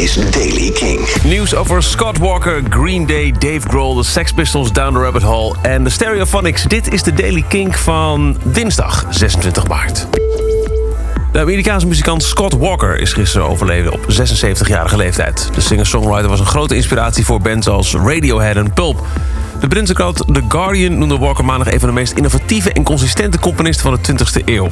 is Daily King. Nieuws over Scott Walker, Green Day, Dave Grohl, de Sex Pistols, Down the Rabbit Hole en de Stereophonics. Dit is de Daily King van dinsdag 26 maart. De Amerikaanse muzikant Scott Walker is gisteren overleden op 76-jarige leeftijd. De singer-songwriter was een grote inspiratie voor bands als Radiohead en Pulp. De Britse krant The Guardian noemde Walker maandag een van de meest innovatieve en consistente componisten van de 20e eeuw.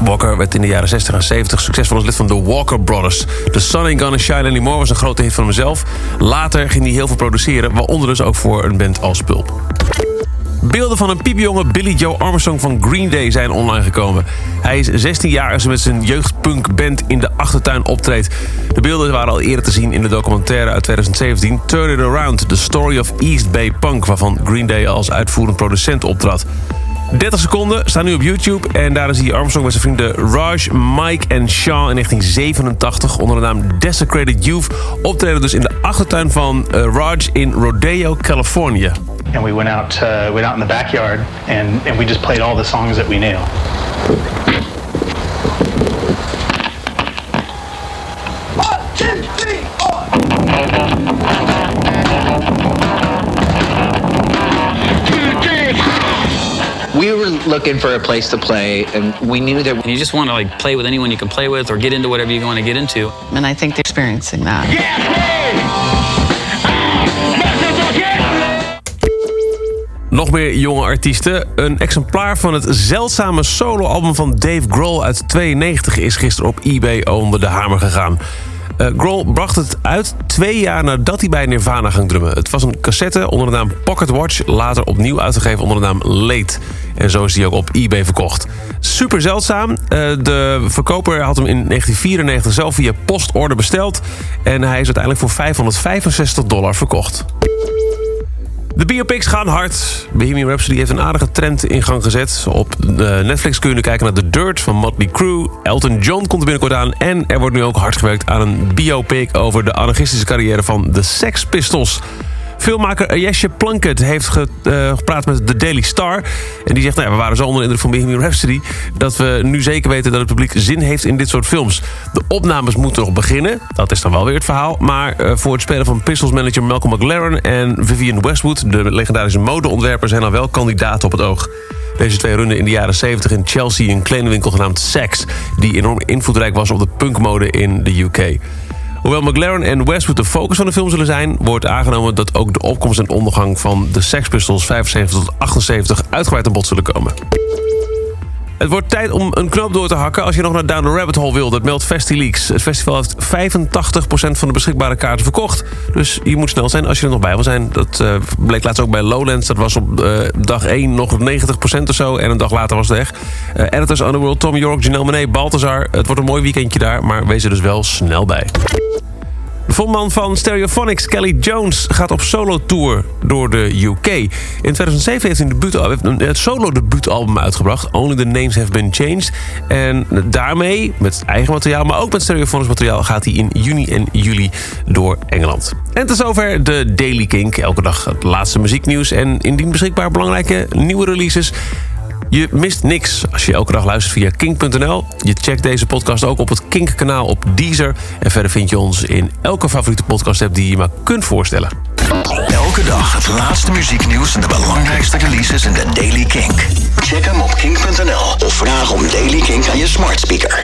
Walker werd in de jaren 60 en 70 succesvol als lid van de Walker Brothers. The Sun Ain't Gonna Shine Anymore was een grote hit van hemzelf. Later ging hij heel veel produceren, waaronder dus ook voor een band als Pulp. Beelden van een piepjonge Billy Joe Armstrong van Green Day zijn online gekomen. Hij is 16 jaar als hij met zijn jeugdpunkband in de achtertuin optreedt. De beelden waren al eerder te zien in de documentaire uit 2017... Turn It Around, The Story of East Bay Punk... waarvan Green Day als uitvoerend producent optrad. 30 seconden staan nu op YouTube. En daar zie je Armstrong met zijn vrienden Raj, Mike en Sean in 1987 onder de naam Desecrated Youth optreden dus in de achtertuin van uh, Raj in Rodeo, Californië. And we went out, uh, went out in the backyard and, and we just played all the songs that we knew. We were looking for a place to play, and we knew that. And you just want to like play with anyone you can play with, or get into whatever you want to get into. And I think they're experiencing that. Nog meer jonge artiesten. Een exemplaar van het zeldzame soloalbum van Dave Grohl uit 92 is gisteren op eBay onder de hamer gegaan. Uh, Grohl bracht het uit twee jaar nadat hij bij Nirvana ging drummen. Het was een cassette onder de naam Pocket Watch, later opnieuw uitgegeven onder de naam Late. En zo is die ook op eBay verkocht. Super zeldzaam. Uh, de verkoper had hem in 1994 zelf via postorder besteld. En hij is uiteindelijk voor 565 dollar verkocht. De biopics gaan hard. Bohemian Rhapsody heeft een aardige trend in gang gezet. Op Netflix kun je nu kijken naar The Dirt van Motley Crue. Elton John komt er binnenkort aan. En er wordt nu ook hard gewerkt aan een biopic... over de anarchistische carrière van de Sex Pistols. Filmmaker Jesje Plunkett heeft ge, uh, gepraat met de Daily Star. En die zegt, nou we waren zo onder de indruk van Bohemian Rhapsody... dat we nu zeker weten dat het publiek zin heeft in dit soort films. De opnames moeten nog beginnen. Dat is dan wel weer het verhaal. Maar uh, voor het spelen van Pistols manager Malcolm McLaren... en Vivian Westwood, de legendarische modeontwerper... zijn al wel kandidaten op het oog. Deze twee runden in de jaren 70 in Chelsea een kledingwinkel genaamd Sex... die enorm invloedrijk was op de punkmode in de UK. Hoewel McLaren en Westwood de focus van de film zullen zijn... wordt aangenomen dat ook de opkomst en ondergang van de Sex Pistols 75 tot 78 uitgebreid aan bod zullen komen. Het wordt tijd om een knoop door te hakken als je nog naar Down the Rabbit Hole wil. Dat meldt FestiLeaks. Het festival heeft 85% van de beschikbare kaarten verkocht. Dus je moet snel zijn als je er nog bij wil zijn. Dat uh, bleek laatst ook bij Lowlands. Dat was op uh, dag 1 nog 90% of zo. En een dag later was het weg. Uh, editors Underworld, Tom York, Janelle Monáe, Balthazar. Het wordt een mooi weekendje daar, maar wees er dus wel snel bij. De frontman van Stereophonics, Kelly Jones, gaat op solo-tour door de UK. In 2007 heeft hij het solo-debuutalbum uitgebracht. Only the Names Have Been Changed. En daarmee, met eigen materiaal, maar ook met Stereophonics materiaal... gaat hij in juni en juli door Engeland. En tot zover de Daily Kink. Elke dag het laatste muzieknieuws en indien beschikbaar belangrijke nieuwe releases... Je mist niks als je elke dag luistert via kink.nl. Je checkt deze podcast ook op het Kink-kanaal op Deezer. En verder vind je ons in elke favoriete podcast-app die je maar kunt voorstellen. Elke dag het laatste muzieknieuws en de belangrijkste releases in de Daily Kink. Check hem op kink.nl of vraag om Daily Kink aan je smart speaker.